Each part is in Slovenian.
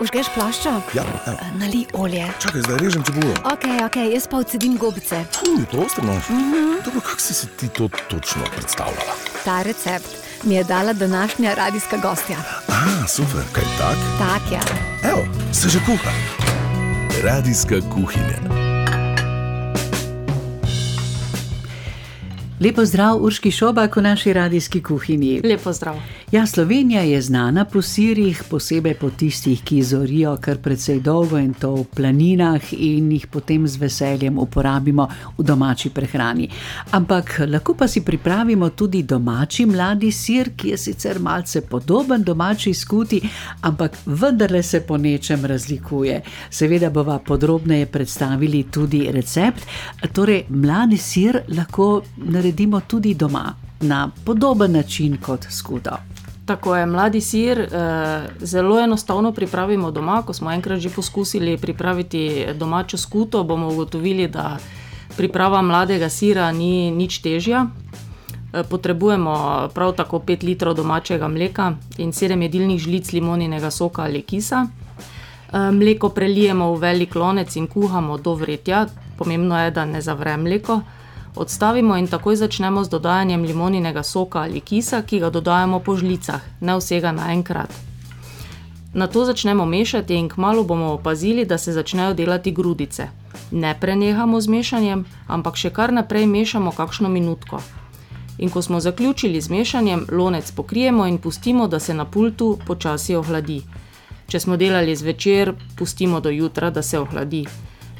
Užgeš plaščo? Ja, evo. Nali olje. Čakaj, zdaj režem čebulo. Ok, ok, jaz pa odsedim gobice. Uj, to ostro nož. Dobro, kako si si ti to točno predstavljala? Ta recept mi je dala današnja radijska gostja. A, super, kaj tak? Tak ja. Evo, se že kuha. Radijska kuhinja. Lepo zdrav, Urški Šobak v naši radijski kuhinji. Lepo zdrav. Ja, Slovenija je znana po sirih, posebej po tistih, ki zorijo kar precej dolgo in to v planinah in jih potem z veseljem uporabimo v domači prehrani. Ampak lahko pa si pripravimo tudi domači mladi sir, ki je sicer malce podoben domači skuti, ampak vendarle se po nečem razlikuje. Seveda bova podrobneje predstavili tudi recept. Torej, mladi sir lahko naredimo tudi doma. Na podoben način kot skuto. Tako je, mladi sir eh, zelo enostavno pripravimo doma. Ko smo enkrat že poskusili pripraviti domačo skuto, bomo ugotovili, da priprava mladega sira ni nič težja. Eh, potrebujemo prav tako 5 litrov domačega mleka in 7 jedilnih žlic limoninega soka ali kisa. Eh, mleko prelijemo v velik lonec in kuhamo do vretja. Pomembno je, da ne zavre mleko odstavimo in takoj začnemo z dodajanjem limoninega soka ali kisa, ki ga dodajamo po žlicah, ne vsega naenkrat. Na to začnemo mešati in kmalo bomo opazili, da se začnejo delati grudice. Ne prenehamo z mešanjem, ampak še kar naprej mešamo kakšno minutko. In ko smo zaključili z mešanjem, lonec pokrijemo in pustimo, da se na pultu počasi ohladi. Če smo delali zvečer, pustimo do jutra, da se ohladi.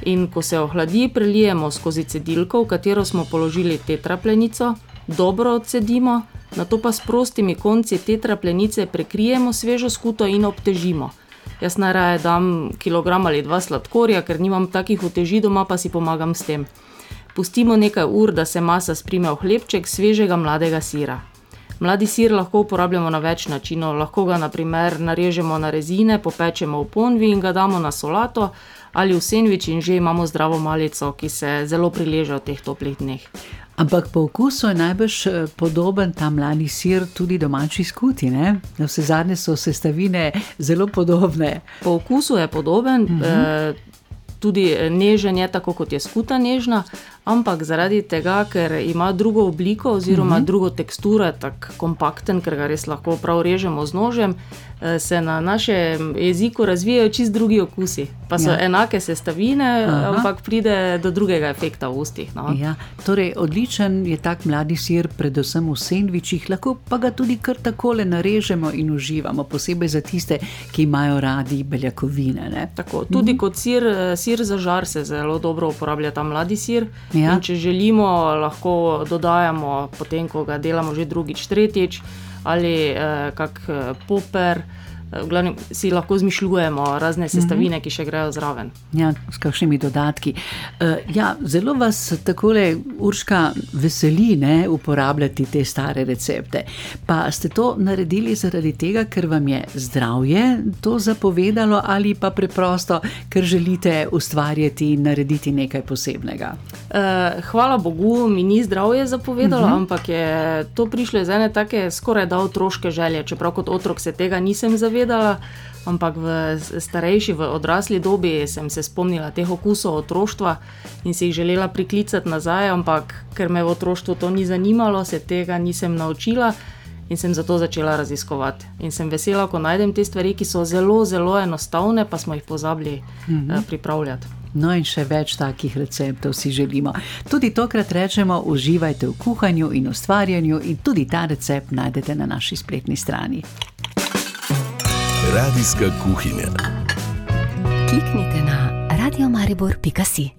In ko se ohladi, prelijemo skozi cedilko, v katero smo položili tetraplenico, dobro odcedimo, na to pa s prostimi konci tetraplenice prekrijemo svežo skuto in obtežimo. Jaz najraje dam kilogram ali dva sladkorja, ker nimam takih uteži doma, pa si pomagam s tem. Pustimo nekaj ur, da se masa sprime v hlebček svežega mladega sira. Mladi sir lahko uporabljamo na več načinov. Lahko ga naprimer narežemo na rezine, popečemo v ponvi in ga damo na solato ali v sendvič in že imamo zdravo malico, ki se zelo prileže v teh toplih dneh. Ampak po okusu je najbrž eh, podoben ta mladi sir tudi domači skuti. Na vse zadnje so sestavine zelo podobne. Po okusu je podoben, uh -huh. eh, tudi nežen je tako kot je skuta nežna, ampak zaradi tega, ker ima drugo obliko oziroma uh -huh. drugo teksturo, je tako kompakten, ker ga res lahko prav režemo z nožem, eh, se na našem jeziku razvijajo čist drugi okusi. Pa so ja. enake sestavine, Aha. ampak pride do drugega efekta v ustih. No. Ja. Torej, odličen je tak mladi sir, predvsem v sendvičih, lahko pa ga tudi kar takole narežemo in uživamo, posebej za tiste, ki imajo radi beljakovine. Tako, tudi -huh. kot sir, eh, sir za žar se zelo dobro uporablja ta mladi sir. Ja. Če želimo, lahko dodajamo, potem ko ga delamo že drugič, tretjič, ali eh, kak eh, poper. Glavnem si lahko zmišljujemo razne mhm. sestavine, ki še grejo zraven. Ja, s kakšnimi dodatki. Uh, ja, zelo vas tako, Urška, veseli ne, uporabljati te stare recepte. Pa ste to naredili zaradi tega, ker vam je zdravje to zapovedalo, ali pa preprosto, ker želite ustvarjati in narediti nekaj posebnega? Uh, hvala Bogu, mi ni zdravje zapovedalo, uh mhm. -huh. ampak je to prišlo iz ene take skoraj da otroške želje. Čeprav kot otrok se tega nisem zavedal zavedala, ampak v starejši, v odrasli dobi sem se spomnila teh okusov otroštva in si jih želela priklicati nazaj, ampak ker me v otroštvu to ni zanimalo, se tega nisem naučila. In sem zato začela raziskovati. In sem vesela, ko najdem te stvari, ki so zelo, zelo enostavne, pa smo jih pozabili mm -hmm. pripravljati. No, in še več takih receptov si želimo. Tudi tokrat rečemo: uživajte v kuhanju in ustvarjanju, in tudi ta recept najdete na naši spletni strani. Radijska kuhinja. Kliknite na radiomaribor.si.